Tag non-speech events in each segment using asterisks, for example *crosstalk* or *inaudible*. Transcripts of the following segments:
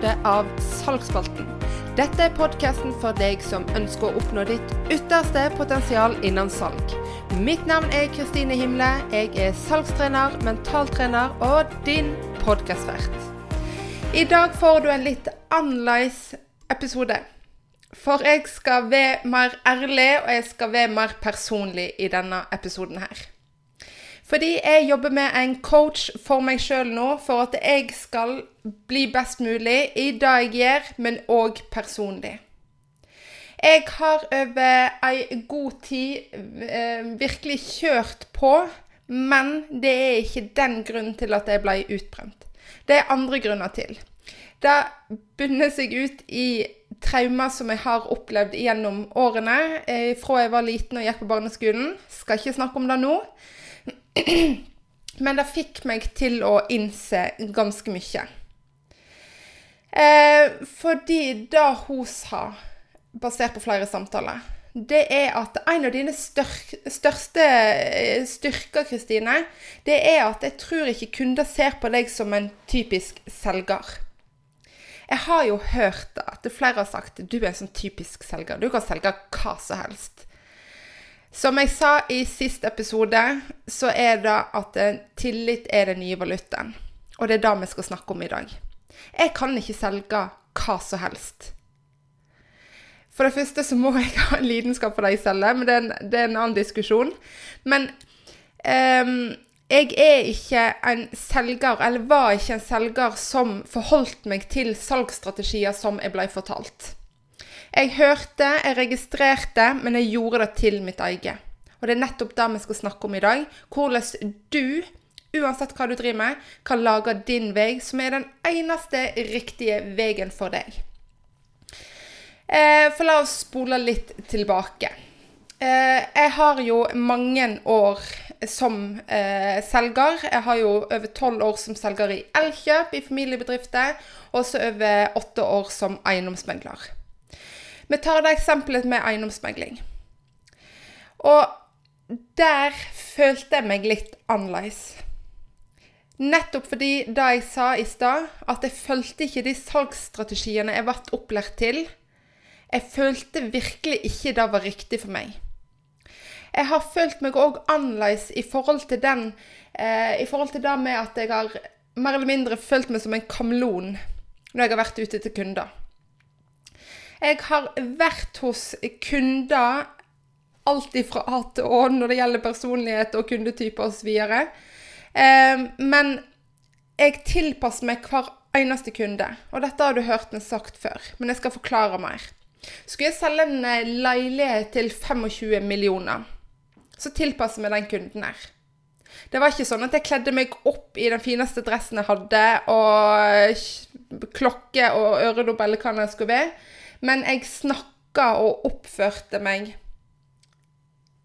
episode av Salgsspalten. Dette er podkasten for deg som ønsker å oppnå ditt ytterste potensial innen salg. Mitt navn er Kristine Himle. Jeg er salgstrener, mentaltrener og din podkastvert. I dag får du en litt annerledes episode. For jeg skal være mer ærlig, og jeg skal være mer personlig i denne episoden her. Fordi jeg jobber med en coach for meg sjøl nå, for at jeg skal bli best mulig i det jeg gjør, men òg personlig. Jeg har over ei god tid eh, virkelig kjørt på, men det er ikke den grunnen til at jeg ble utbrent. Det er andre grunner til. Det bunner seg ut i traumer som jeg har opplevd gjennom årene, eh, fra jeg var liten og gikk på barneskolen. Skal ikke snakke om det nå. *clears throat* Men det fikk meg til å innse ganske mye. Eh, fordi det hun sa, basert på flere samtaler, det er at en av dine største eh, styrker, Kristine, det er at jeg tror ikke kunder ser på deg som en typisk selger. Jeg har jo hørt at flere har sagt du er en sånn typisk selger. Du kan selge hva som helst. Som jeg sa i siste episode, så er det at eh, tillit er den nye valutaen. Og det er det vi skal snakke om i dag. Jeg kan ikke selge hva som helst. For det første så må *laughs* jeg ha en lidenskap for det jeg selger, men det er en, det er en annen diskusjon. Men um, jeg er ikke en selger, eller var ikke en selger som forholdt meg til salgsstrategier som jeg ble fortalt. Jeg hørte, jeg registrerte, men jeg gjorde det til mitt eget. Og det er nettopp det vi skal snakke om i dag. Hvordan du, uansett hva du driver med, kan lage din vei, som er den eneste riktige veien for deg. Eh, for la oss spole litt tilbake. Eh, jeg har jo mange år som eh, selger. Jeg har jo over tolv år som selger i Elkjøp i familiebedrifter, og så over åtte år som eiendomsmegler. Vi tar det eksempelet med eiendomsmegling. Og der følte jeg meg litt annerledes. Nettopp fordi det jeg sa i stad, at jeg fulgte ikke de salgsstrategiene jeg ble opplært til. Jeg følte virkelig ikke det var riktig for meg. Jeg har følt meg òg annerledes i forhold til den eh, I forhold til det med at jeg har mer eller mindre følt meg som en kameleon når jeg har vært ute til kunder. Jeg har vært hos kunder alt fra A til Å når det gjelder personlighet og kundetyper osv. Eh, men jeg tilpasser meg hver eneste kunde. Og dette har du hørt meg sagt før, men jeg skal forklare mer. Skulle jeg selge en eh, leilighet til 25 millioner, så tilpasser meg den kunden her. Det var ikke sånn at jeg kledde meg opp i den fineste dressen jeg hadde, og klokke og øredobb eller hva det skulle være. Men jeg snakka og oppførte meg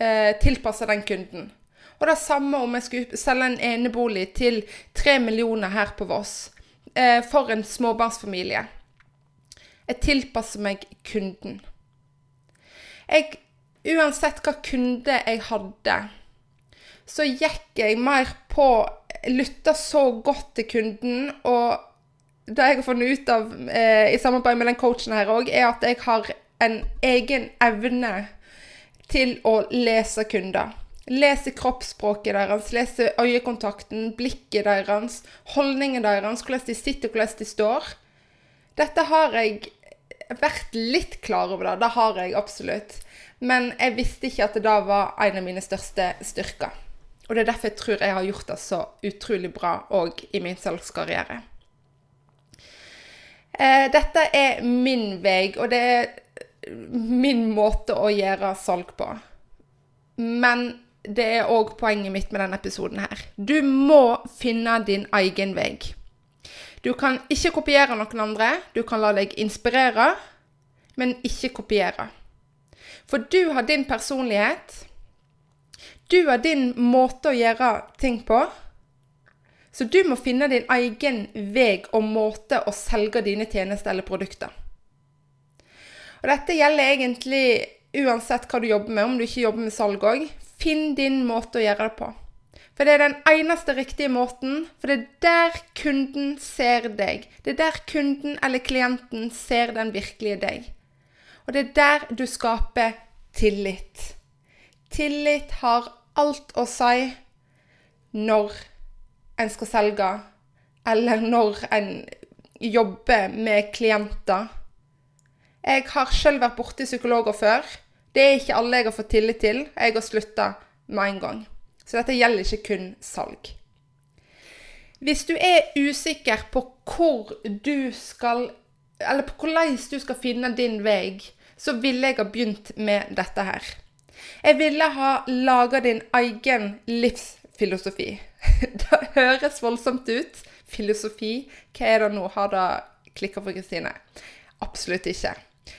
eh, tilpassa den kunden. Og det samme om jeg skulle selge en enebolig til tre millioner her på Voss eh, for en småbarnsfamilie. Jeg tilpasser meg kunden. Jeg, uansett hva kunde jeg hadde, så gikk jeg mer på Lytta så godt til kunden og det jeg har funnet ut av eh, i samarbeid med den coachen her òg, er at jeg har en egen evne til å lese kunder. Lese kroppsspråket deres, lese øyekontakten, blikket deres, holdningen deres, hvordan de sitter, hvordan de står. Dette har jeg vært litt klar over, det. Det har jeg absolutt. Men jeg visste ikke at det da var en av mine største styrker. Og det er derfor jeg tror jeg har gjort det så utrolig bra òg i min salgskarriere. Eh, dette er min vei, og det er min måte å gjøre salg på. Men det er òg poenget mitt med denne episoden her. Du må finne din egen vei. Du kan ikke kopiere noen andre. Du kan la deg inspirere, men ikke kopiere. For du har din personlighet. Du har din måte å gjøre ting på. Så du må finne din egen vei og måte å selge dine tjenester eller produkter. Og dette gjelder egentlig uansett hva du jobber med, om du ikke jobber med salg òg. Finn din måte å gjøre det på. For det er den eneste riktige måten, for det er der kunden ser deg. Det er der kunden eller klienten ser den virkelige deg. Og det er der du skaper tillit. Tillit har alt å si når en skal selge, eller når en jobber med klienter. Jeg har selv vært borti psykologer før. Det er ikke alle jeg har fått tillit til. Jeg har slutta med en gang. Så dette gjelder ikke kun salg. Hvis du er usikker på hvor du skal Eller på hvordan du skal finne din vei, så ville jeg ha begynt med dette her. Jeg ville ha laga din egen livsfilosofi. *laughs* Det høres voldsomt ut. Filosofi, hva er det nå? Har det klikka for Kristine? Absolutt ikke.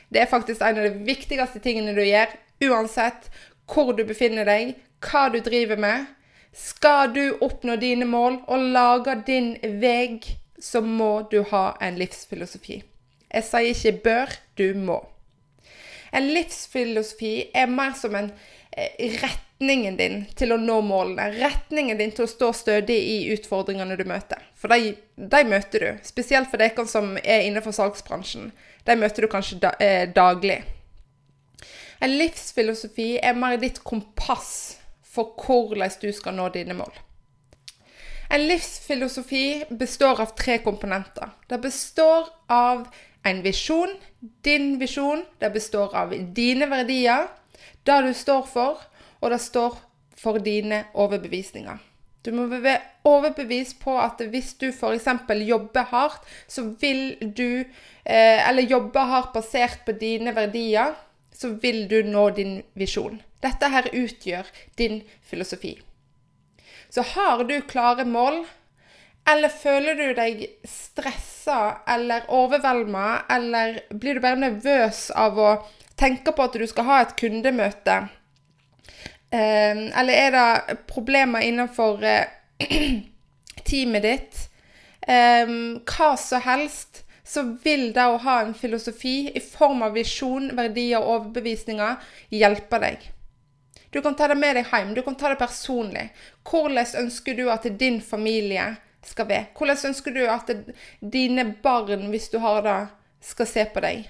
Det er faktisk en av de viktigste tingene du gjør, uansett hvor du befinner deg, hva du driver med. Skal du oppnå dine mål og lage din vei, så må du ha en livsfilosofi. Jeg sier ikke bør, du må. En livsfilosofi er mer som en retningen din til å nå målene. Retningen din til å stå stødig i utfordringene du møter. For de, de møter du. Spesielt for dere som er innenfor salgsbransjen. De møter du kanskje da, eh, daglig. En livsfilosofi er mer ditt kompass for hvordan du skal nå dine mål. En livsfilosofi består av tre komponenter. Det består av en visjon, din visjon. Det består av dine verdier, det du står for, og det står for dine overbevisninger. Du må være overbevist på at hvis du f.eks. jobber hardt, så vil du eh, Eller jobber hardt basert på dine verdier, så vil du nå din visjon. Dette her utgjør din filosofi. Så har du klare mål, eller føler du deg stressa eller overvelda, eller blir du bare nervøs av å tenke på at du skal ha et kundemøte? Eh, eller er det problemer innenfor eh, *clears throat* teamet ditt? Eh, hva som helst så vil det å ha en filosofi i form av visjon, verdier og overbevisninger hjelpe deg. Du kan ta det med deg hjem, du kan ta det personlig. Hvordan ønsker du at din familie skal være? Hvordan ønsker du at dine barn, hvis du har det, skal se på deg?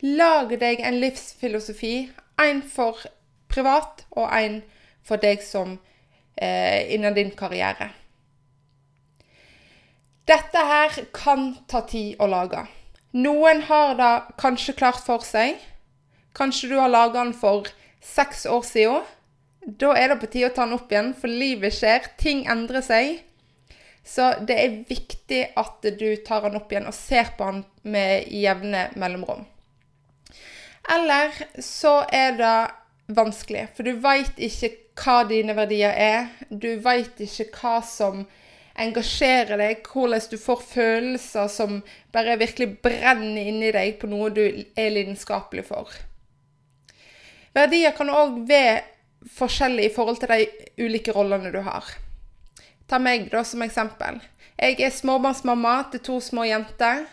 Lag deg en livsfilosofi, en for privat og en for deg som eh, innen din karriere. Dette her kan ta tid å lage. Noen har det kanskje klart for seg. Kanskje du har laga den for seks år siden. Da er det på tide å ta den opp igjen, for livet skjer. Ting endrer seg. Så det er viktig at du tar den opp igjen og ser på den med jevne mellomrom. Eller så er det vanskelig, for du veit ikke hva dine verdier er. Du veit ikke hva som engasjerer deg, hvordan du får følelser som bare virkelig brenner inni deg på noe du er lidenskapelig for. Verdier kan òg være forskjellige i forhold til de ulike rollene du har. Ta meg da som eksempel. Jeg er småbarnsmamma til to små jenter.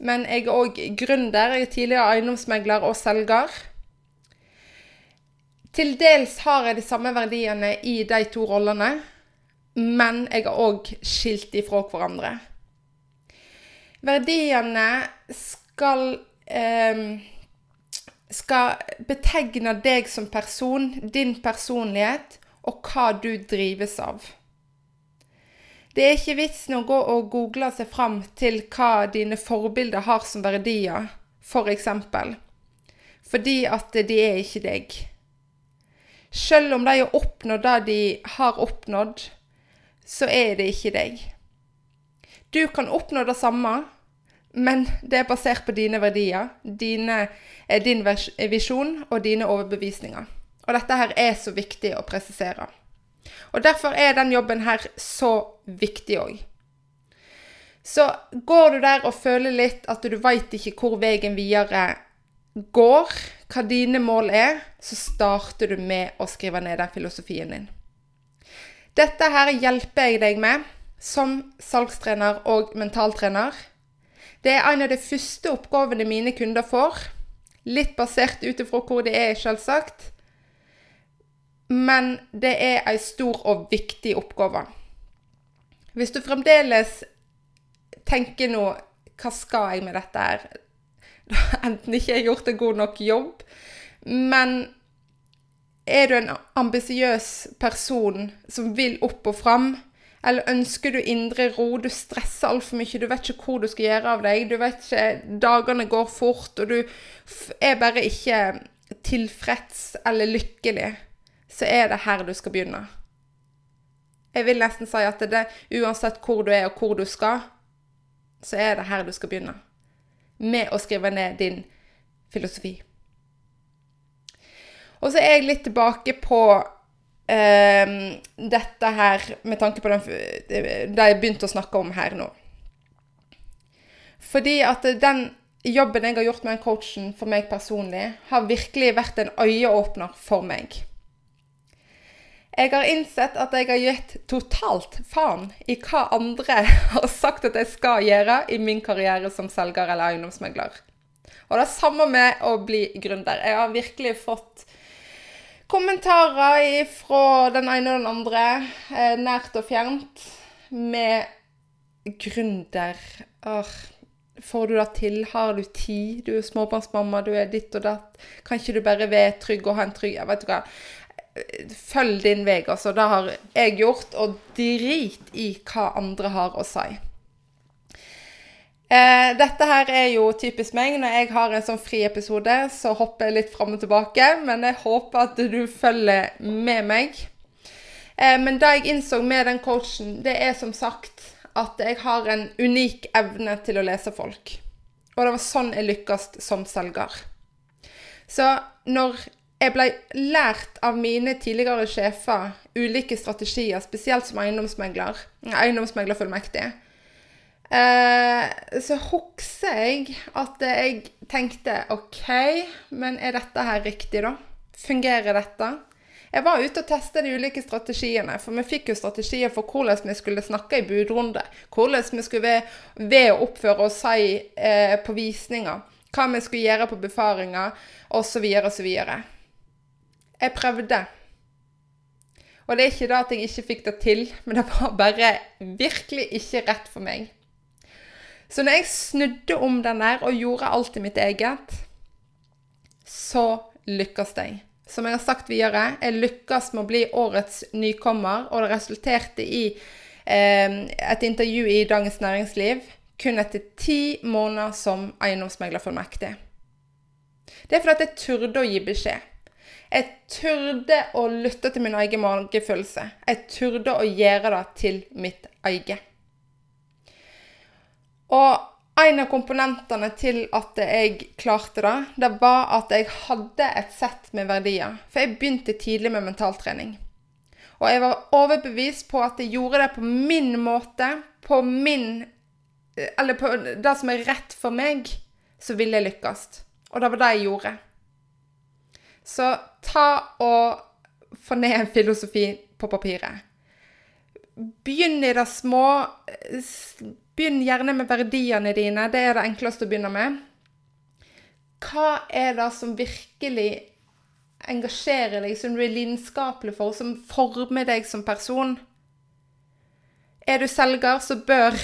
Men jeg er òg gründer. Jeg er tidligere eiendomsmegler og selger. Til dels har jeg de samme verdiene i de to rollene, men jeg har òg skilt ifra hverandre. Verdiene skal eh, skal betegne deg som person, din personlighet, og hva du drives av. Det er ikke vitsen å gå og google seg fram til hva dine forbilder har som verdier, f.eks. For eksempel. fordi at de er ikke deg. Selv om de har oppnådd det de har oppnådd, så er det ikke deg. Du kan oppnå det samme, men det er basert på dine verdier, dine, din visjon og dine overbevisninger. Og dette her er så viktig å presisere. Og derfor er den jobben her så viktig òg. Så går du der og føler litt at du veit ikke hvor veien videre går, hva dine mål er, så starter du med å skrive ned den filosofien din. Dette her hjelper jeg deg med som salgstrener og mentaltrener. Det er en av de første oppgavene mine kunder får. Litt basert ut ifra hvor de er, selvsagt. Men det er ei stor og viktig oppgave. Hvis du fremdeles tenker nå Hva skal jeg med dette her? Har *laughs* enten ikke jeg gjort en god nok jobb, men er du en ambisiøs person som vil opp og fram? Eller ønsker du indre ro? Du stresser altfor mye. Du vet ikke hvor du skal gjøre av deg. Du vet ikke Dagene går fort, og du er bare ikke tilfreds eller lykkelig. Så er det her du skal begynne. Jeg vil nesten si at det, uansett hvor du er og hvor du skal, så er det her du skal begynne. Med å skrive ned din filosofi. Og så er jeg litt tilbake på eh, dette her med tanke på den, det jeg begynte å snakke om her nå. Fordi at den jobben jeg har gjort med den coachen for meg personlig, har virkelig vært en øyeåpner for meg. Jeg har innsett at jeg har gitt totalt faen i hva andre *laughs* har sagt at jeg skal gjøre i min karriere som selger eller eiendomsmegler. Og det er samme med å bli gründer. Jeg har virkelig fått kommentarer fra den ene og den andre, eh, nært og fjernt, med gründer. Åh, får du det til? Har du tid? Du er småbarnsmamma, du er ditt og datt. Kan ikke du bare være trygg og ha en trygg Jeg Vet du hva følg din vei. Altså, det har jeg gjort, og drit i hva andre har å si. Eh, dette her er jo typisk meg. Når jeg har en sånn fri episode, så hopper jeg litt fram og tilbake. Men jeg håper at du følger med meg. Eh, men det jeg innså med den coachen, det er som sagt at jeg har en unik evne til å lese folk. Og det var sånn jeg lykkes som selger. Så når jeg ble lært av mine tidligere sjefer ulike strategier, spesielt som eiendomsmegler. Eiendomsmeglerfullmektig. Eh, så husker jeg at jeg tenkte OK, men er dette her riktig, da? Fungerer dette? Jeg var ute og testet de ulike strategiene, for vi fikk jo strategier for hvordan vi skulle snakke i budrunde. Hvordan vi skulle ved å oppføre oss si eh, på visninger. Hva vi skulle gjøre på befaringer, osv., osv. Jeg prøvde. Og det er ikke da at jeg ikke fikk det til, men det var bare virkelig ikke rett for meg. Så når jeg snudde om den der og gjorde alt i mitt eget, så lykkes jeg. Som jeg har sagt videre, jeg lykkes med å bli årets nykommer, og det resulterte i eh, et intervju i Dagens Næringsliv kun etter ti måneder som eiendomsmeglerfullmektig. Det er fordi jeg turde å gi beskjed. Jeg turde å lytte til min egen magefølelse. Jeg turde å gjøre det til mitt eget. Og en av komponentene til at jeg klarte det, det var at jeg hadde et sett med verdier. For jeg begynte tidlig med mentaltrening. Og jeg var overbevist på at jeg gjorde det på min måte, på min Eller på det som er rett for meg, så ville jeg lykkes. Og det var det jeg gjorde. Så ta og få ned en filosofi på papiret. Begynn i det små. Begynn gjerne med verdiene dine. Det er det enkleste å begynne med. Hva er det som virkelig engasjerer deg, som du er lidenskapelig for, som former deg som person? Er du selger, så bør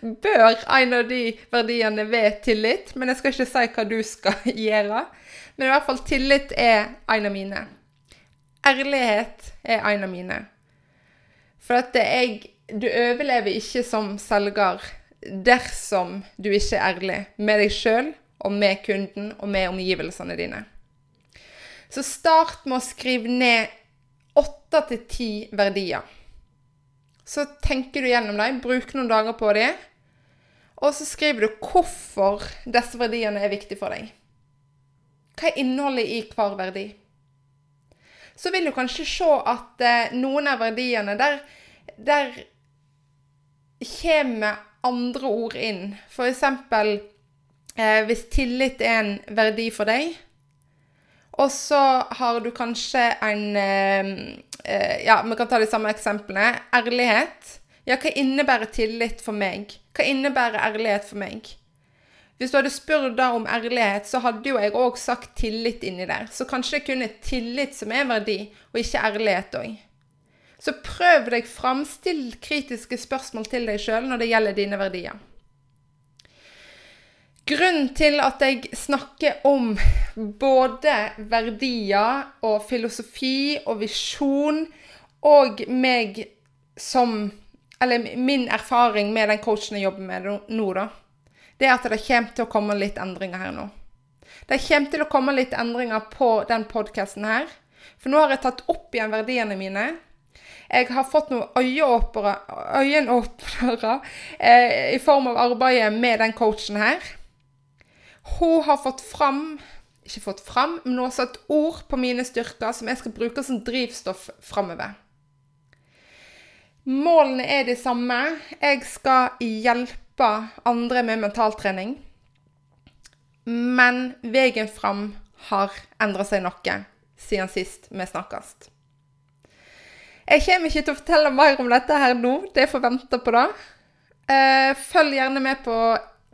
bør en av de verdiene være tillit. Men jeg skal ikke si hva du skal *laughs* gjøre. Men i hvert fall tillit er en av mine. Ærlighet er en av mine. For at jeg Du overlever ikke som selger dersom du ikke er ærlig med deg sjøl og med kunden og med omgivelsene dine. Så start med å skrive ned åtte til ti verdier. Så tenker du gjennom dem, bruk noen dager på dem, og så skriver du hvorfor disse verdiene er viktige for deg. Hva er innholdet i hver verdi? Så vil du kanskje se at eh, noen av verdiene der, der kommer andre ord inn. Eksempel eh, hvis tillit er en verdi for deg, og så har du kanskje en eh, eh, Ja, vi kan ta de samme eksemplene. Ærlighet. Ja, hva innebærer tillit for meg? Hva innebærer ærlighet for meg? Hvis du hadde spurt da om ærlighet, så hadde jo jeg òg sagt tillit inni der. Så kanskje det kun er tillit som er verdi, og ikke ærlighet òg. Så prøv deg fram. Still kritiske spørsmål til deg sjøl når det gjelder dine verdier. Grunnen til at jeg snakker om både verdier og filosofi og visjon, og meg som Eller min erfaring med den coachen jeg jobber med nå, da det er at det kommer til å komme litt endringer her nå. Det kommer til å komme litt endringer på den podkasten her. For nå har jeg tatt opp igjen verdiene mine. Jeg har fått noen øyenåpnere eh, i form av arbeidet med den coachen her. Hun har fått fram Ikke fått fram, men hun har satt ord på mine styrker som jeg skal bruke som drivstoff framover. Målene er de samme. Jeg skal hjelpe andre med mentaltrening. Men veien fram har endra seg noe siden sist vi snakkes. Jeg kommer ikke til å fortelle mer om dette her nå, det får vente på det. Eh, følg gjerne med på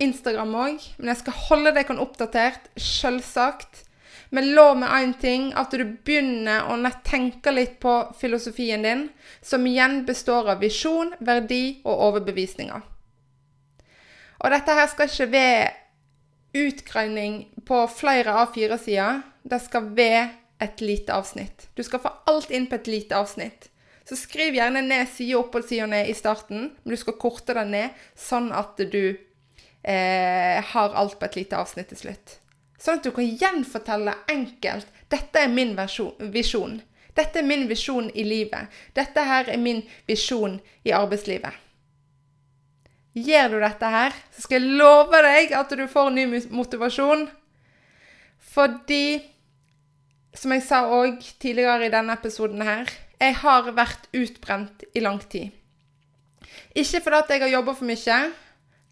Instagram òg, men jeg skal holde dere oppdatert, selvsagt. Men lov meg én ting, at du begynner å tenke litt på filosofien din, som igjen består av visjon, verdi og overbevisninger. Og dette her skal ikke være utgreining på flere av fire sider. Det skal være et lite avsnitt. Du skal få alt inn på et lite avsnitt. Så skriv gjerne ned side opp og side ned i starten, men du skal korte det ned sånn at du eh, har alt på et lite avsnitt til slutt. Sånn at du kan gjenfortelle enkelt 'Dette er min visjon'. Dette er min visjon i livet. Dette her er min visjon i arbeidslivet. Gjør du dette her, så skal jeg love deg at du får ny motivasjon. Fordi, som jeg sa òg tidligere i denne episoden her, jeg har vært utbrent i lang tid. Ikke fordi jeg har jobba for mye.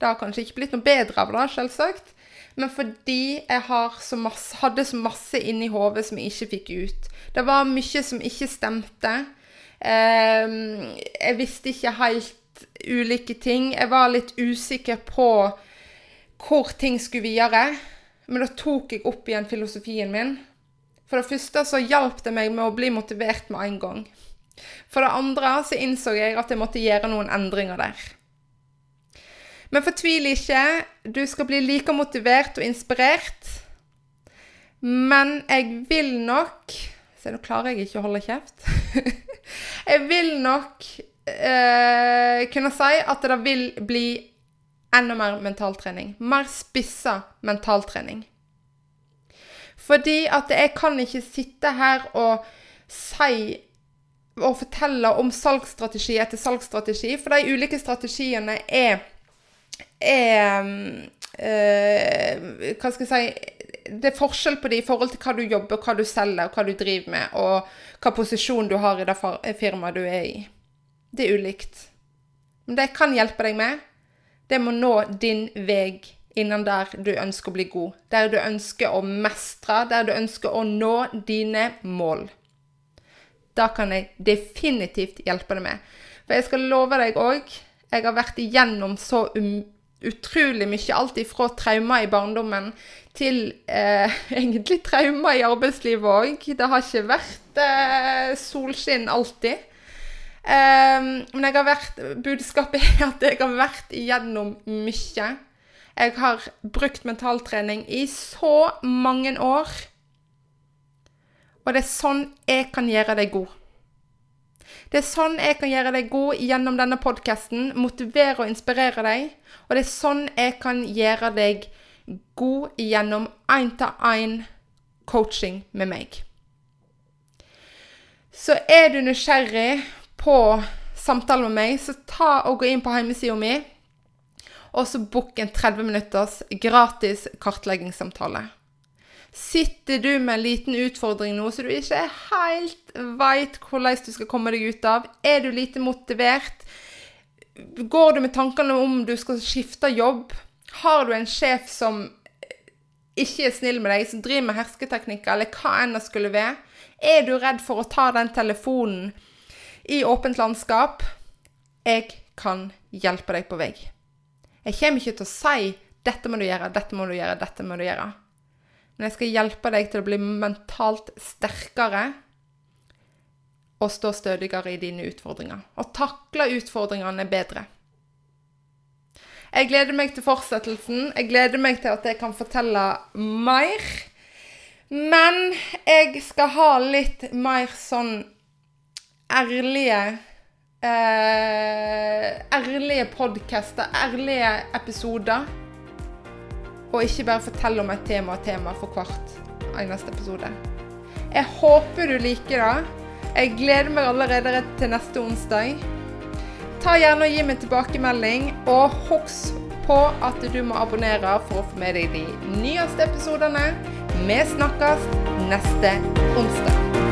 Det har kanskje ikke blitt noe bedre av det, selvsagt. Men fordi jeg så masse, hadde så masse inni hodet som jeg ikke fikk ut. Det var mye som ikke stemte. Ehm, jeg visste ikke helt ulike ting. Jeg var litt usikker på hvor ting skulle videre. Men da tok jeg opp igjen filosofien min. For det første så hjalp det meg med å bli motivert med en gang. For det andre så innså jeg at jeg måtte gjøre noen endringer der. Men fortvil ikke. Du skal bli like motivert og inspirert. Men jeg vil nok Se, nå klarer jeg ikke å holde kjeft. *laughs* jeg vil nok eh, kunne si at det vil bli enda mer mentaltrening. Mer spissa mentaltrening. Fordi at jeg kan ikke sitte her og si og fortelle om salgsstrategi etter salgsstrategi, for de ulike strategiene er er øh, Hva skal jeg si Det er forskjell på det i forhold til hva du jobber, hva du selger, hva du driver med, og hva posisjon du har i det firmaet du er i. Det er ulikt. Men det jeg kan hjelpe deg med, det må nå din vei innen der du ønsker å bli god. Der du ønsker å mestre, der du ønsker å nå dine mål. Da kan jeg definitivt hjelpe deg med. For jeg skal love deg òg, jeg har vært igjennom så um, utrolig mye. Alt ifra traumer i barndommen til eh, *laughs* egentlig traumer i arbeidslivet òg. Det har ikke vært eh, solskinn alltid. Eh, men jeg har vært, budskapet *laughs* er at jeg har vært igjennom mye. Jeg har brukt mentaltrening i så mange år. Og det er sånn jeg kan gjøre deg god. Det er sånn jeg kan gjøre deg god gjennom denne podkasten. Motivere og inspirere deg. Og det er sånn jeg kan gjøre deg god gjennom én-til-én coaching med meg. Så er du nysgjerrig på samtale med meg, så ta og gå inn på hjemmesida mi, og så book en 30 minutters gratis kartleggingssamtale. Sitter du med en liten utfordring nå så du ikke helt veit hvordan du skal komme deg ut av, er du lite motivert, går du med tankene om du skal skifte jobb, har du en sjef som ikke er snill med deg, som driver med hersketeknikker, eller hva enn det skulle være, er du redd for å ta den telefonen i åpent landskap. Jeg kan hjelpe deg på vei. Jeg kommer ikke til å si Dette må du gjøre, dette må du gjøre, dette må du gjøre. Men jeg skal hjelpe deg til å bli mentalt sterkere og stå stødigere i dine utfordringer. Og takle utfordringene bedre. Jeg gleder meg til fortsettelsen. Jeg gleder meg til at jeg kan fortelle mer. Men jeg skal ha litt mer sånn ærlige eh, Ærlige podcaster, ærlige episoder. Og ikke bare fortelle om et tema og tema for hvert eneste episode. Jeg håper du liker det. Jeg gleder meg allerede til neste onsdag. Ta gjerne og Gi meg tilbakemelding, og husk på at du må abonnere for å få med deg de nyeste episodene. Vi snakkes neste onsdag.